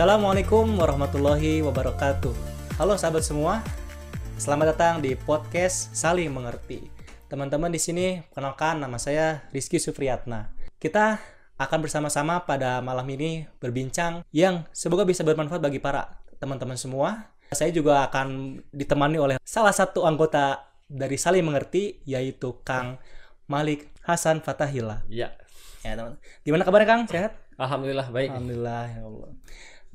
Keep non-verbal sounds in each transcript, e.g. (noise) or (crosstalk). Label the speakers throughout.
Speaker 1: Assalamualaikum warahmatullahi wabarakatuh. Halo sahabat semua, selamat datang di podcast Saling Mengerti. Teman-teman di sini, kenalkan nama saya Rizky Sufriyatna. Kita akan bersama-sama pada malam ini berbincang yang semoga bisa bermanfaat bagi para teman-teman semua. Saya juga akan ditemani oleh salah satu anggota dari Saling Mengerti, yaitu Kang Malik Hasan Fatahila.
Speaker 2: Ya,
Speaker 1: Ya, teman. Gimana kabarnya Kang? Sehat?
Speaker 2: alhamdulillah baik.
Speaker 1: Alhamdulillah ya Allah.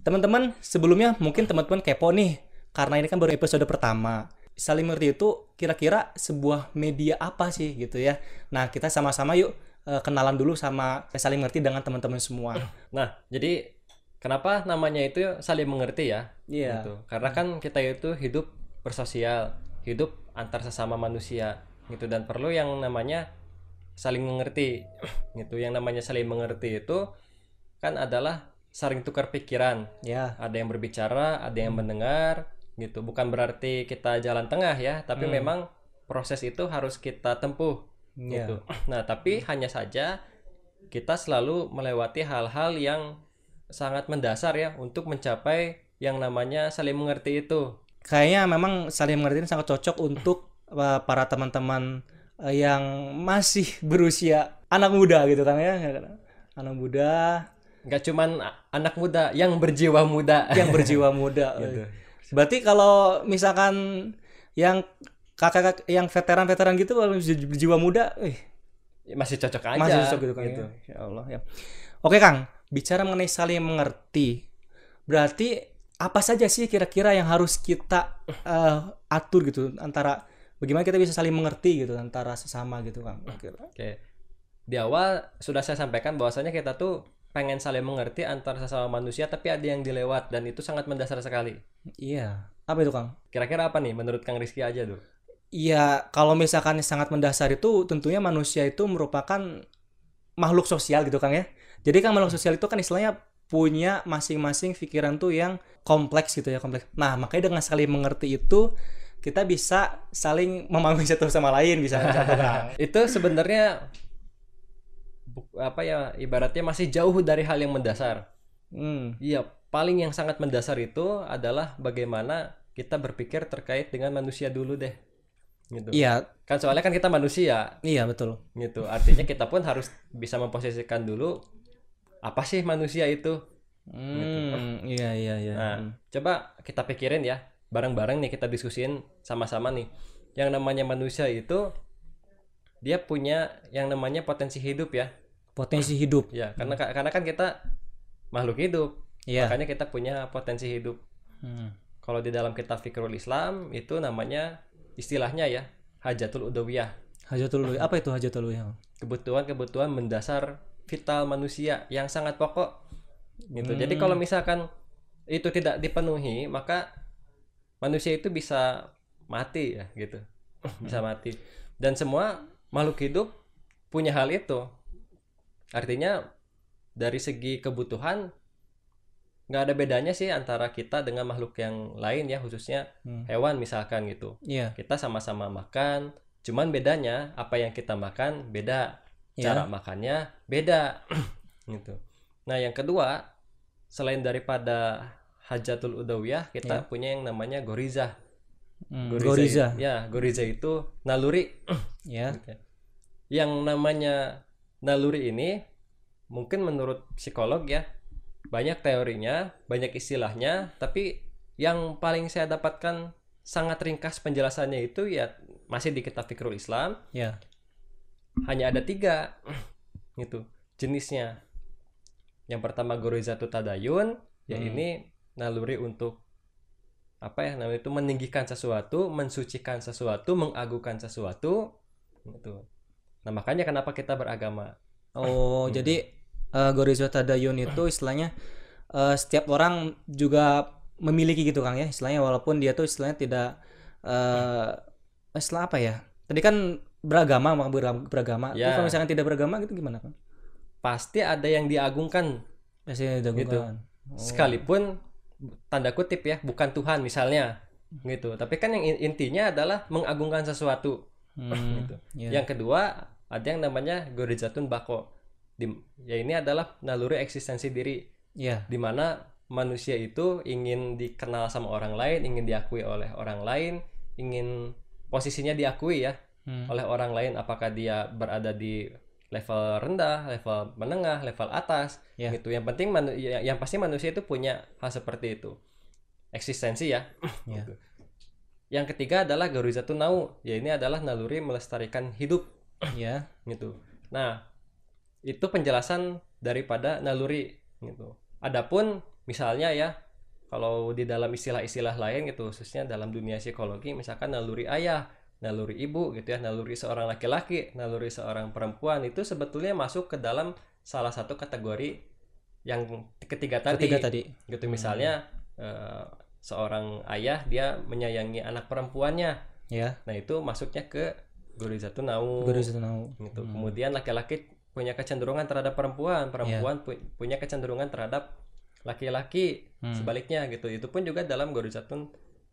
Speaker 1: Teman-teman, sebelumnya mungkin teman-teman kepo nih karena ini kan baru episode pertama. Saling mengerti itu kira-kira sebuah media apa sih gitu ya. Nah, kita sama-sama yuk eh, kenalan dulu sama saling mengerti dengan teman-teman semua.
Speaker 2: Nah, jadi kenapa namanya itu saling mengerti ya?
Speaker 1: Iya.
Speaker 2: Gitu. Karena kan kita itu hidup bersosial, hidup antar sesama manusia gitu dan perlu yang namanya saling mengerti (clears throat) gitu. Yang namanya saling mengerti itu kan adalah saling tukar pikiran.
Speaker 1: Ya.
Speaker 2: Ada yang berbicara, ada yang mendengar gitu. Bukan berarti kita jalan tengah ya, tapi
Speaker 1: Hmm.
Speaker 2: memang proses itu harus kita tempuh
Speaker 1: Ya.
Speaker 2: gitu. (clears throat) Nah, tapi hanya saja kita selalu melewati hal-hal yang sangat mendasar ya untuk mencapai yang namanya saling mengerti itu.
Speaker 1: Kayaknya memang saling mengerti ini sangat cocok untuk (clears throat) eh, para teman-teman eh, yang masih (laughs) berusia anak muda gitu kan ya. Anak muda
Speaker 2: Nggak cuman anak muda yang berjiwa muda.
Speaker 1: yang (laughs) berjiwa muda.
Speaker 2: Gitu.
Speaker 1: Berarti kalau misalkan yang kakak yang veteran-veteran gitu kalau berji- berjiwa muda, eh,
Speaker 2: Masih cocok aja.
Speaker 1: masih cocok gitu kan ya. Ya Allah ya. Oke Kang, bicara mengenai saling mengerti. Berarti apa saja sih kira-kira yang harus kita eh, atur gitu antara bagaimana kita bisa saling mengerti gitu antara sesama gitu Kang.
Speaker 2: Oke. Di awal sudah saya sampaikan bahwasanya kita tuh pengen saling mengerti antar sesama manusia tapi ada yang dilewat dan itu sangat mendasar sekali.
Speaker 1: Iya. Apa itu Kang?
Speaker 2: Kira-kira apa nih menurut Kang Rizky aja tuh?
Speaker 1: Iya, kalau misalkan sangat mendasar itu tentunya manusia itu merupakan makhluk sosial gitu Kang ya. Jadi kan makhluk sosial itu kan istilahnya punya masing-masing pikiran tuh yang kompleks gitu ya, kompleks. Nah, makanya dengan saling mengerti itu kita bisa saling memahami (laughs) satu sama lain bisa
Speaker 2: itu sebenarnya apa ya ibaratnya masih jauh dari hal yang mendasar.
Speaker 1: Hmm.
Speaker 2: Iya, paling yang sangat mendasar itu adalah bagaimana kita berpikir terkait dengan manusia dulu deh. Gitu.
Speaker 1: Iya,
Speaker 2: Kan soalnya kan kita manusia
Speaker 1: iya betul.
Speaker 2: gitu. Artinya kita pun harus bisa memposisikan dulu apa sih manusia itu.
Speaker 1: Hmm, iya iya iya.
Speaker 2: Nah, coba kita pikirin ya, bareng-bareng nih kita diskusin sama-sama nih. Yang namanya manusia itu dia punya yang namanya potensi hidup ya.
Speaker 1: Potensi hidup.
Speaker 2: Ya, karena karena kan kita makhluk hidup.
Speaker 1: Iya.
Speaker 2: Makanya kita punya potensi hidup.
Speaker 1: Hmm.
Speaker 2: Kalau di dalam kitab Fikrul Islam itu namanya istilahnya ya hajatul udawiyah.
Speaker 1: Hajatul uluhiyah. Apa itu hajatul uluhiyah?
Speaker 2: Kebutuhan-kebutuhan mendasar vital manusia yang sangat pokok. Gitu. Jadi
Speaker 1: Hmm.
Speaker 2: kalau misalkan itu tidak dipenuhi, maka manusia itu bisa mati ya gitu. (laughs) bisa mati. Dan semua makhluk hidup punya hal itu. Artinya dari segi kebutuhan nggak ada bedanya sih antara kita dengan makhluk yang lain ya khususnya
Speaker 1: Hmm.
Speaker 2: hewan misalkan gitu.
Speaker 1: Iya.
Speaker 2: Kita sama-sama makan, cuman bedanya apa yang kita makan beda,
Speaker 1: Iya.
Speaker 2: cara makannya beda (clears throat) gitu. Nah, yang kedua, selain daripada hajatul udawiyah, kita
Speaker 1: Iya.
Speaker 2: punya yang namanya goriza.
Speaker 1: Hmm, Goriza.
Speaker 2: Ya, goriza itu naluri. (clears throat)
Speaker 1: Ya.
Speaker 2: Gitu. Yang namanya naluri ini mungkin menurut psikolog ya banyak teorinya, banyak istilahnya, tapi yang paling saya dapatkan sangat ringkas penjelasannya itu ya masih di kitab Fikrul Islam
Speaker 1: Ya.
Speaker 2: hanya ada tiga (clears throat) gitu jenisnya. Yang pertama gorizatu tadayun, ya
Speaker 1: Hmm.
Speaker 2: ini naluri untuk apa ya namanya itu meninggikan sesuatu, mensucikan sesuatu, mengagungkan sesuatu gitu. Nah, makanya kenapa kita beragama?
Speaker 1: Oh,
Speaker 2: Hmm.
Speaker 1: jadi uh, Gorizo Tadayun itu istilahnya eh, setiap orang juga memiliki gitu Kang ya, istilahnya walaupun dia tuh istilahnya tidak eh istilah apa ya? Tadi kan beragama, mak- ber- beragama.
Speaker 2: Ya.
Speaker 1: kalau misalkan tidak beragama gitu gimana Kang?
Speaker 2: Pasti ada yang diagungkan
Speaker 1: Biasanya dilakukan. Oh.
Speaker 2: sekalipun tanda kutip ya, bukan Tuhan misalnya gitu. Tapi kan yang in- intinya adalah mengagungkan sesuatu.
Speaker 1: Hmm,
Speaker 2: gitu.
Speaker 1: iya.
Speaker 2: Yang kedua ada yang namanya gorizatun bako. Di, ya ini adalah naluri eksistensi diri
Speaker 1: Iya.
Speaker 2: di mana manusia itu ingin dikenal sama orang lain, ingin diakui oleh orang lain, ingin posisinya diakui ya
Speaker 1: Hmm.
Speaker 2: oleh orang lain apakah dia berada di level rendah, level menengah, level atas
Speaker 1: Ya.
Speaker 2: gitu. Yang penting manu- ya- yang pasti manusia itu punya hal seperti itu. Eksistensi ya. (clears throat)
Speaker 1: Ya.
Speaker 2: Gitu. Yang ketiga adalah Garurizatun Nau. Ya ini adalah naluri melestarikan hidup
Speaker 1: Ya. (laughs)
Speaker 2: gitu. Nah, itu penjelasan daripada naluri gitu. Adapun misalnya ya kalau di dalam istilah-istilah lain gitu khususnya dalam dunia psikologi misalkan naluri ayah, naluri ibu gitu ya, naluri seorang laki-laki, naluri seorang perempuan itu sebetulnya masuk ke dalam salah satu kategori yang ketiga tadi
Speaker 1: Ketiga tadi.
Speaker 2: gitu misalnya eh, seorang ayah dia menyayangi anak perempuannya.
Speaker 1: Ya.
Speaker 2: Nah, itu masuknya ke Gorizatun Nau
Speaker 1: Guru tahu.
Speaker 2: gitu. Kemudian laki-laki punya kecenderungan terhadap perempuan, perempuan pu- punya kecenderungan terhadap laki-laki.
Speaker 1: Hmm.
Speaker 2: Sebaliknya gitu. Itu pun juga dalam Gorizatun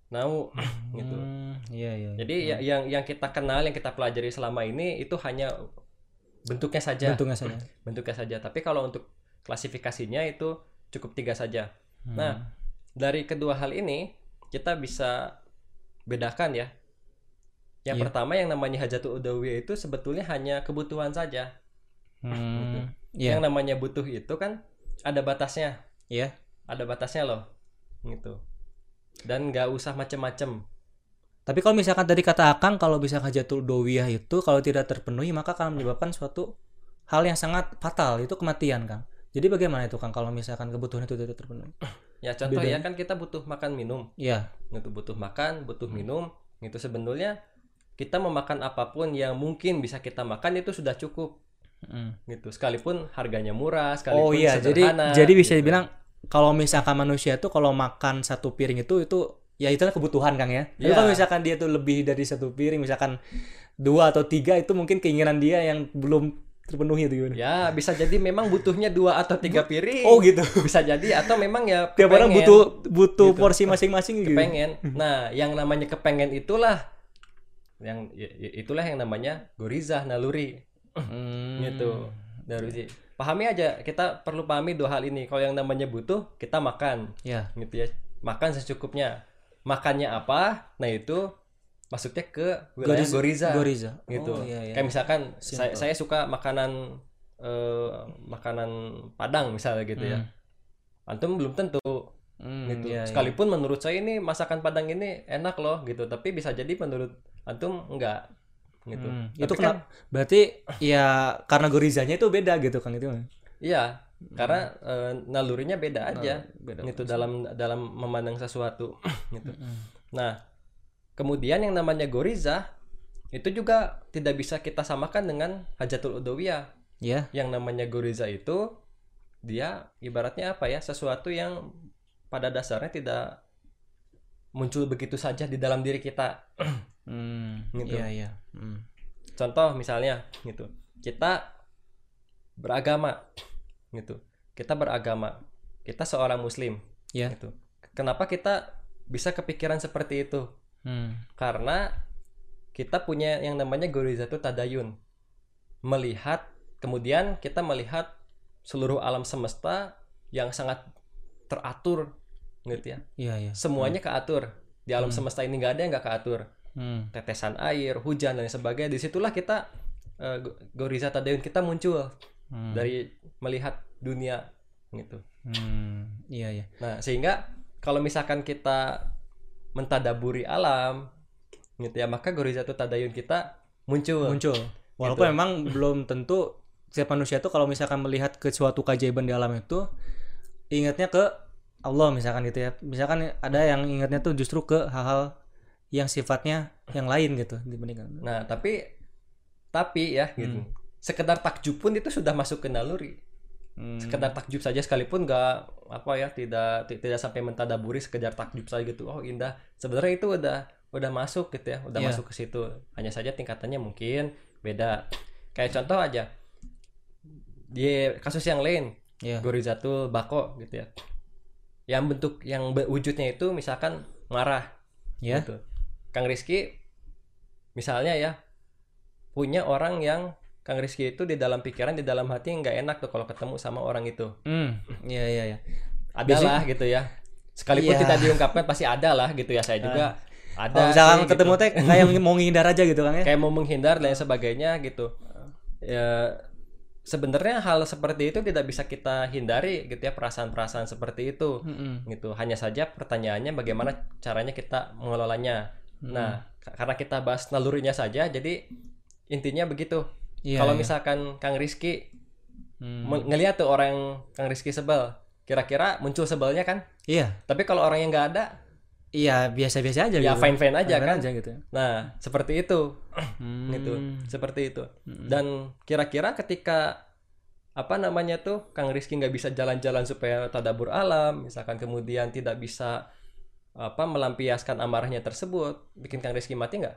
Speaker 2: Nau gitu.
Speaker 1: Hmm, Iya, iya.
Speaker 2: Jadi ya- yang yang kita kenal, yang kita pelajari selama ini itu hanya bentuknya saja,
Speaker 1: Bentuknya saja. (clears throat)
Speaker 2: bentuknya saja. Tapi kalau untuk klasifikasinya itu cukup tiga saja.
Speaker 1: Hmm.
Speaker 2: Nah, dari kedua hal ini kita bisa bedakan ya. Yang
Speaker 1: Iya.
Speaker 2: pertama yang namanya hajatul udawiyah itu sebetulnya hanya kebutuhan saja.
Speaker 1: Hmm. (laughs) Iya.
Speaker 2: Yang namanya butuh itu kan ada batasnya,
Speaker 1: Iya.
Speaker 2: ada batasnya loh, gitu. Dan nggak usah macem-macem.
Speaker 1: Tapi kalau misalkan tadi kata Akang kalau bisa hajatul dowiyah itu kalau tidak terpenuhi maka akan menyebabkan suatu hal yang sangat fatal itu kematian Kang. Jadi bagaimana itu Kang kalau misalkan kebutuhan itu tidak terpenuhi?
Speaker 2: Ya contoh
Speaker 1: Bedanya?
Speaker 2: ya kan kita butuh makan minum,
Speaker 1: Iya.
Speaker 2: gitu butuh makan, butuh minum, gitu sebenarnya kita memakan apa pun yang mungkin bisa kita makan itu sudah cukup,
Speaker 1: Mm.
Speaker 2: gitu. Sekalipun harganya murah, sekalipun
Speaker 1: Oh iya, jadi
Speaker 2: sederhana,
Speaker 1: jadi bisa
Speaker 2: gitu.
Speaker 1: dibilang kalau misalkan manusia itu kalau makan satu piring itu itu ya itu kebutuhan Kang ya. Tapi
Speaker 2: Iya.
Speaker 1: kalau misalkan dia tuh lebih dari satu piring misalkan dua atau tiga itu mungkin keinginan dia yang belum terpenuhi itu gimana?
Speaker 2: Ya bisa jadi memang butuhnya dua atau tiga piring.
Speaker 1: Oh gitu.
Speaker 2: bisa jadi atau memang ya
Speaker 1: Tiap orang butuh butuh
Speaker 2: Gitu.
Speaker 1: porsi masing-masing gitu.
Speaker 2: kepengen. Nah, yang namanya kepengen itulah yang ya- ya- itulah yang namanya gorizah naluri
Speaker 1: Hmm.
Speaker 2: gitu. Naluri. Pahami aja, kita perlu pahami dua hal ini. Kalau yang namanya butuh, kita makan
Speaker 1: Ya.
Speaker 2: gitu ya. Makan secukupnya. Makannya apa? Nah, itu masuknya ke wilayah
Speaker 1: Goriza-
Speaker 2: goriza.
Speaker 1: Goriza.
Speaker 2: gitu.
Speaker 1: Oh, iya, iya.
Speaker 2: Kayak misalkan
Speaker 1: Simple.
Speaker 2: saya, saya suka makanan eh, makanan Padang misalnya gitu ya. Antum belum tentu
Speaker 1: Hmm,
Speaker 2: gitu.
Speaker 1: iya, iya.
Speaker 2: Sekalipun menurut saya ini masakan Padang ini enak loh gitu, tapi bisa jadi menurut antum enggak gitu.
Speaker 1: Hmm,
Speaker 2: Tapi
Speaker 1: Itu
Speaker 2: kan-
Speaker 1: kenapa? Berarti ya karena gorizanya itu beda gitu Kang itu.
Speaker 2: Iya, karena eh, nalurinya beda aja
Speaker 1: Hmm. beda.
Speaker 2: gitu dalam dalam memandang sesuatu (clears throat) gitu.
Speaker 1: Mm.
Speaker 2: Nah, kemudian yang namanya goriza itu juga tidak bisa kita samakan dengan hajatul udawiyah.
Speaker 1: Ya.
Speaker 2: Yang namanya goriza itu dia ibaratnya apa ya? Sesuatu yang pada dasarnya tidak muncul begitu saja di dalam diri kita. (clears throat)
Speaker 1: Hmm,
Speaker 2: Gitu.
Speaker 1: Iya, iya. Hmm.
Speaker 2: Contoh misalnya gitu. Kita beragama gitu. Kita beragama. Kita seorang muslim
Speaker 1: Ya.
Speaker 2: gitu. Kenapa kita bisa kepikiran seperti itu?
Speaker 1: Hmm.
Speaker 2: Karena kita punya yang namanya gorizatu tadayun. Melihat kemudian kita melihat seluruh alam semesta yang sangat teratur gitu ya.
Speaker 1: Iya, iya.
Speaker 2: Semuanya keatur. Di alam
Speaker 1: Hmm.
Speaker 2: semesta ini nggak ada yang nggak keatur.
Speaker 1: Hmm.
Speaker 2: Tetesan air, hujan dan sebagainya. Di situlah kita eh, go- goriza tadayun kita muncul
Speaker 1: Hmm.
Speaker 2: dari melihat dunia gitu.
Speaker 1: Hmm. Iya, iya.
Speaker 2: Nah, sehingga kalau misalkan kita mentadaburi alam gitu ya, maka gorizatu tadayun kita muncul.
Speaker 1: Muncul. Walaupun
Speaker 2: Gitu.
Speaker 1: memang belum tentu setiap manusia itu kalau misalkan melihat ke suatu keajaiban di alam itu ingatnya ke Allah misalkan gitu ya. Misalkan ada yang ingatnya tuh justru ke hal-hal yang sifatnya yang lain gitu dibandingkan.
Speaker 2: Nah, tapi tapi ya gitu.
Speaker 1: Hmm.
Speaker 2: Sekedar takjub pun itu sudah masuk ke naluri.
Speaker 1: Hmm.
Speaker 2: Sekedar takjub saja sekalipun nggak apa ya, tidak ti- tidak sampai mentadaburi sekedar takjub saja gitu. Oh, indah. Sebenarnya itu udah udah masuk gitu ya, udah
Speaker 1: Iya.
Speaker 2: masuk ke situ. Hanya saja tingkatannya mungkin beda. Kayak contoh aja. Di kasus yang lain,
Speaker 1: Iya.
Speaker 2: Gorizatul Bako gitu ya. Yang bentuk yang wujudnya itu misalkan marah
Speaker 1: Ya.
Speaker 2: gitu. Kang Rizky misalnya ya punya orang yang Kang Rizky itu di dalam pikiran di dalam hati nggak enak tuh kalau ketemu sama orang itu.
Speaker 1: Hmm, iya iya iya.
Speaker 2: ada
Speaker 1: Biasanya-
Speaker 2: lah gitu ya sekalipun
Speaker 1: Iya.
Speaker 2: tidak diungkapkan pasti ada lah gitu ya saya juga ada
Speaker 1: Kalau misalkan
Speaker 2: sih,
Speaker 1: ketemu
Speaker 2: gitu.
Speaker 1: teh kayak mau ngindar aja gitu kan ya.
Speaker 2: kayak mau menghindar dan sebagainya gitu ya sebenarnya hal seperti itu tidak bisa kita hindari gitu ya perasaan-perasaan seperti itu
Speaker 1: Mm-mm.
Speaker 2: gitu hanya saja pertanyaannya bagaimana caranya kita mengelolanya nah ka- karena kita bahas nalurinya saja jadi intinya begitu
Speaker 1: Iya,
Speaker 2: kalau
Speaker 1: iya.
Speaker 2: misalkan Kang Rizky
Speaker 1: Hmm.
Speaker 2: ngelihat tuh orang yang Kang Rizky sebel kira-kira muncul sebelnya kan
Speaker 1: Iya.
Speaker 2: tapi kalau orang yang nggak ada
Speaker 1: Iya, biasa-biasa aja
Speaker 2: ya
Speaker 1: gitu.
Speaker 2: fine fine aja kan
Speaker 1: aja gitu.
Speaker 2: nah seperti itu
Speaker 1: Hmm.
Speaker 2: gitu seperti itu dan kira-kira ketika apa namanya tuh Kang Rizky nggak bisa jalan-jalan supaya tadabur alam misalkan kemudian tidak bisa apa melampiaskan amarahnya tersebut bikin Kang Rizky mati nggak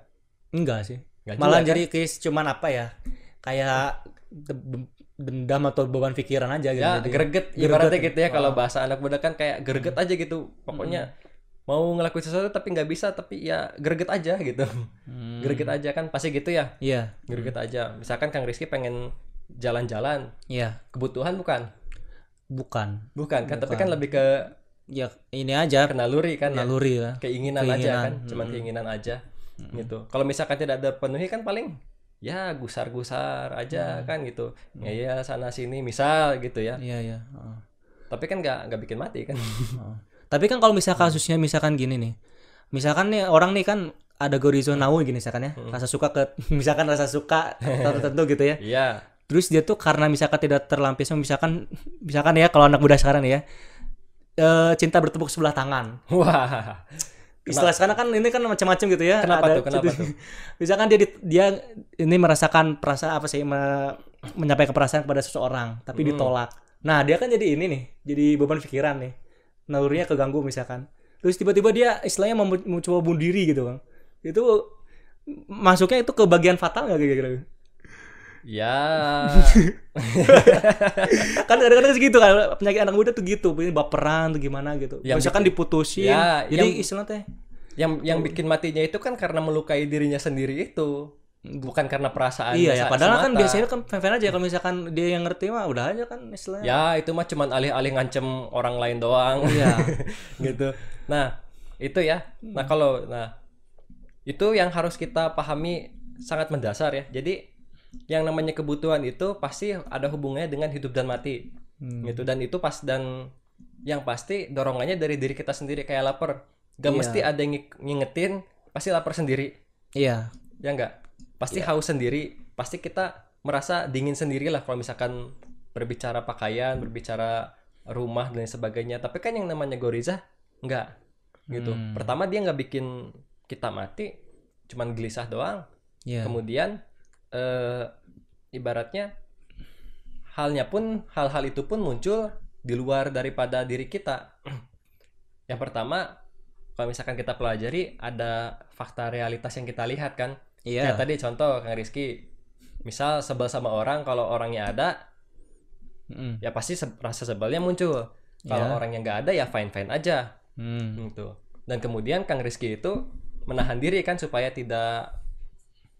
Speaker 1: Enggak sih.
Speaker 2: Nggak
Speaker 1: Malah
Speaker 2: juga, kan?
Speaker 1: jadi kayak cuman apa ya? Kayak de- dendam atau beban pikiran aja gitu.
Speaker 2: ya
Speaker 1: Jadi-
Speaker 2: greget ibaratnya gitu ya kalau
Speaker 1: Ah.
Speaker 2: bahasa anak muda kan kayak greget aja gitu pokoknya mau ngelakuin sesuatu tapi nggak bisa tapi ya greget aja gitu
Speaker 1: Hmm.
Speaker 2: greget aja kan pasti gitu ya
Speaker 1: Iya,
Speaker 2: greget aja misalkan Kang Rizky pengen jalan-jalan
Speaker 1: iya.
Speaker 2: kebutuhan bukan
Speaker 1: Bukan.
Speaker 2: bukan kan tapi
Speaker 1: Bukan.
Speaker 2: kan lebih ke
Speaker 1: Ya ini aja.
Speaker 2: Ke naluri kan ya.
Speaker 1: Naluri ya.
Speaker 2: keinginan, aja
Speaker 1: Keinginan,
Speaker 2: kan cuman keinginan aja gitu. Kalau misalkan tidak ada penuhi kan paling ya gusar-gusar aja kan gitu. Ya ya sana sini misal gitu ya.
Speaker 1: Iya, iya. Heeh.
Speaker 2: tapi kan nggak nggak bikin mati kan. (laughs)
Speaker 1: Heeh. Tapi kan kalau misal kasusnya misalkan gini nih. Misalkan nih orang nih kan ada gorizo nau gini misalkan ya. Rasa suka ke (laughs) misalkan rasa suka tertentu gitu ya. (laughs)
Speaker 2: iya.
Speaker 1: Terus dia tuh karena misalkan tidak terlampiaskan misalkan misalkan ya kalau anak muda sekarang nih ya eh, cinta bertepuk sebelah tangan.
Speaker 2: wah
Speaker 1: Istilah sekarang kan ini kan macam-macam gitu ya.
Speaker 2: Kenapa
Speaker 1: Ada
Speaker 2: tuh? Kenapa
Speaker 1: gitu. (laughs) Misalkan dia di- dia ini merasakan perasaan apa sih me- menyampaikan perasaan kepada seseorang tapi
Speaker 2: Hmm.
Speaker 1: ditolak. Nah, dia kan jadi ini nih, jadi beban pikiran nih. Nalurinya keganggu misalkan. Terus tiba-tiba dia istilahnya mau, mau coba bunuh diri gitu, Bang. Itu masuknya itu ke bagian fatal nggak kira-kira?
Speaker 2: Ya (laughs)
Speaker 1: kan kadang-kadang segitu kan penyakit anak muda tuh gitu, ini baperan tuh gimana gitu.
Speaker 2: Yang
Speaker 1: misalkan
Speaker 2: bikin-
Speaker 1: diputusin.
Speaker 2: Ya,
Speaker 1: jadi
Speaker 2: yang-
Speaker 1: istilahnya teh
Speaker 2: yang yang bikin matinya itu kan karena melukai dirinya sendiri itu bukan karena perasaan
Speaker 1: Iya ya, padahal kan biasanya kan fan-fan aja kalau misalkan dia yang ngerti mah udah aja kan istilahnya.
Speaker 2: ya itu mah cuman alih-alih ngancem orang lain doang
Speaker 1: Iya. (laughs)
Speaker 2: gitu nah itu ya nah kalau nah itu yang harus kita pahami sangat mendasar ya jadi yang namanya kebutuhan itu pasti ada hubungannya dengan hidup dan mati.
Speaker 1: Hmm.
Speaker 2: gitu. Dan itu pas dan yang pasti dorongannya dari diri kita sendiri kayak lapar. Gak
Speaker 1: Iya.
Speaker 2: mesti ada yang ngingetin pasti lapar sendiri.
Speaker 1: Iya.
Speaker 2: ya enggak pasti haus sendiri. Pasti kita merasa dingin sendiri lah kalau misalkan berbicara pakaian berbicara rumah dan sebagainya. Tapi kan yang namanya goriza enggak gitu.
Speaker 1: Hmm.
Speaker 2: pertama dia nggak bikin kita mati cuman gelisah doang.
Speaker 1: Iya.
Speaker 2: kemudian eh, ibaratnya halnya pun hal-hal itu pun muncul di luar daripada diri kita. (clears throat) Yang pertama kalau misalkan kita pelajari ada fakta realitas yang kita lihat kan?
Speaker 1: Iya.
Speaker 2: Kayak tadi contoh Kang Rizky. Misal sebel sama orang kalau orangnya ada
Speaker 1: Mm.
Speaker 2: ya pasti se- rasa sebelnya muncul. Kalau orang yang nggak ada ya fine fine aja.
Speaker 1: Hmm.
Speaker 2: gitu. Dan kemudian Kang Rizky itu menahan diri kan supaya tidak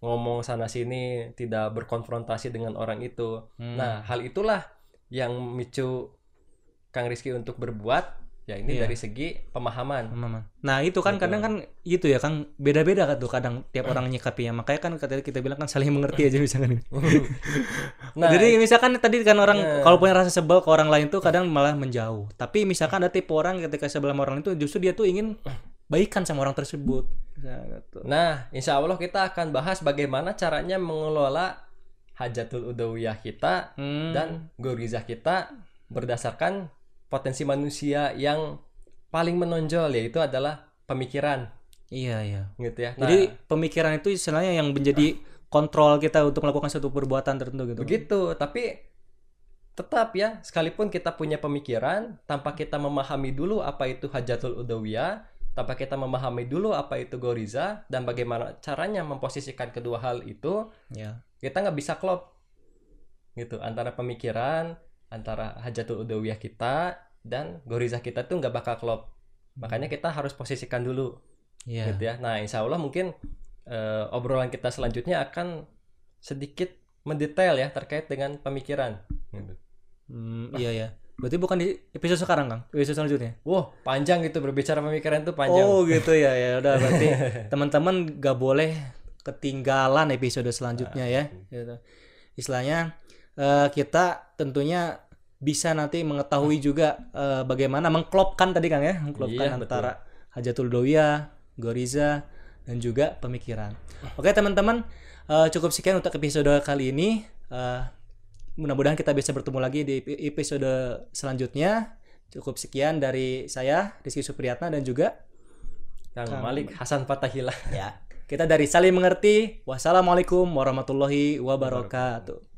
Speaker 2: ngomong sana sini tidak berkonfrontasi dengan orang itu
Speaker 1: Hmm.
Speaker 2: nah hal itulah yang micu Kang Rizky untuk berbuat ya ini
Speaker 1: Iya.
Speaker 2: dari segi pemahaman
Speaker 1: Pemahaman. Nah itu kan
Speaker 2: Gitu.
Speaker 1: kadang kan gitu ya kan beda-beda kan tuh kadang tiap orang nyikapinya makanya kan kata kita bilang kan saling mengerti aja misalkan. (laughs)
Speaker 2: nah
Speaker 1: Jadi misalkan tadi kan orang
Speaker 2: Nah.
Speaker 1: kalau punya rasa sebel ke orang lain tuh kadang malah menjauh. Tapi misalkan ada tipe orang ketika sebel sama orang itu justru dia tuh ingin baikan sama orang tersebut. Nah, gitu.
Speaker 2: Nah, insya Allah kita akan bahas bagaimana caranya mengelola hajatul udawiyah kita
Speaker 1: Hmm.
Speaker 2: dan gorizah kita berdasarkan potensi manusia yang paling menonjol yaitu adalah pemikiran,
Speaker 1: iya iya.
Speaker 2: gitu ya. Nah,
Speaker 1: Jadi pemikiran itu istilahnya yang menjadi kontrol kita untuk melakukan suatu perbuatan tertentu gitu.
Speaker 2: begitu. Tapi tetap ya, sekalipun kita punya pemikiran, tanpa kita memahami dulu apa itu hajatul udawiyah, tanpa kita memahami dulu apa itu goriza dan bagaimana caranya memposisikan kedua hal itu,
Speaker 1: Ya.
Speaker 2: kita nggak bisa klop gitu antara pemikiran antara hajatul udawiyah kita dan gorizah kita tuh nggak bakal klop makanya kita harus posisikan dulu
Speaker 1: Iya.
Speaker 2: gitu ya nah insya Allah mungkin eh, obrolan kita selanjutnya akan sedikit mendetail ya terkait dengan pemikiran gitu.
Speaker 1: Hmm, iya ya. Berarti bukan di episode sekarang, Kang. Episode selanjutnya.
Speaker 2: Wah, panjang gitu berbicara pemikiran itu panjang.
Speaker 1: Oh, gitu ya. Ya udah berarti (laughs) teman-teman gak boleh ketinggalan episode selanjutnya ya. Gitu. Istilahnya eh, kita tentunya bisa nanti mengetahui juga eh, bagaimana mengklopkan tadi Kang ya, mengklopkan
Speaker 2: Iya,
Speaker 1: antara Hajatul Dawiyah, Goriza dan juga pemikiran. Oke, teman-teman, eh, cukup sekian untuk episode kali ini. Eh, mudah-mudahan kita bisa bertemu lagi di epi- episode selanjutnya. Cukup sekian dari saya Rizky Supriyatna dan juga
Speaker 2: Kang Malik Hasan Fatahila.
Speaker 1: ya kita dari saling mengerti. Wassalamualaikum warahmatullahi wabarakatuh.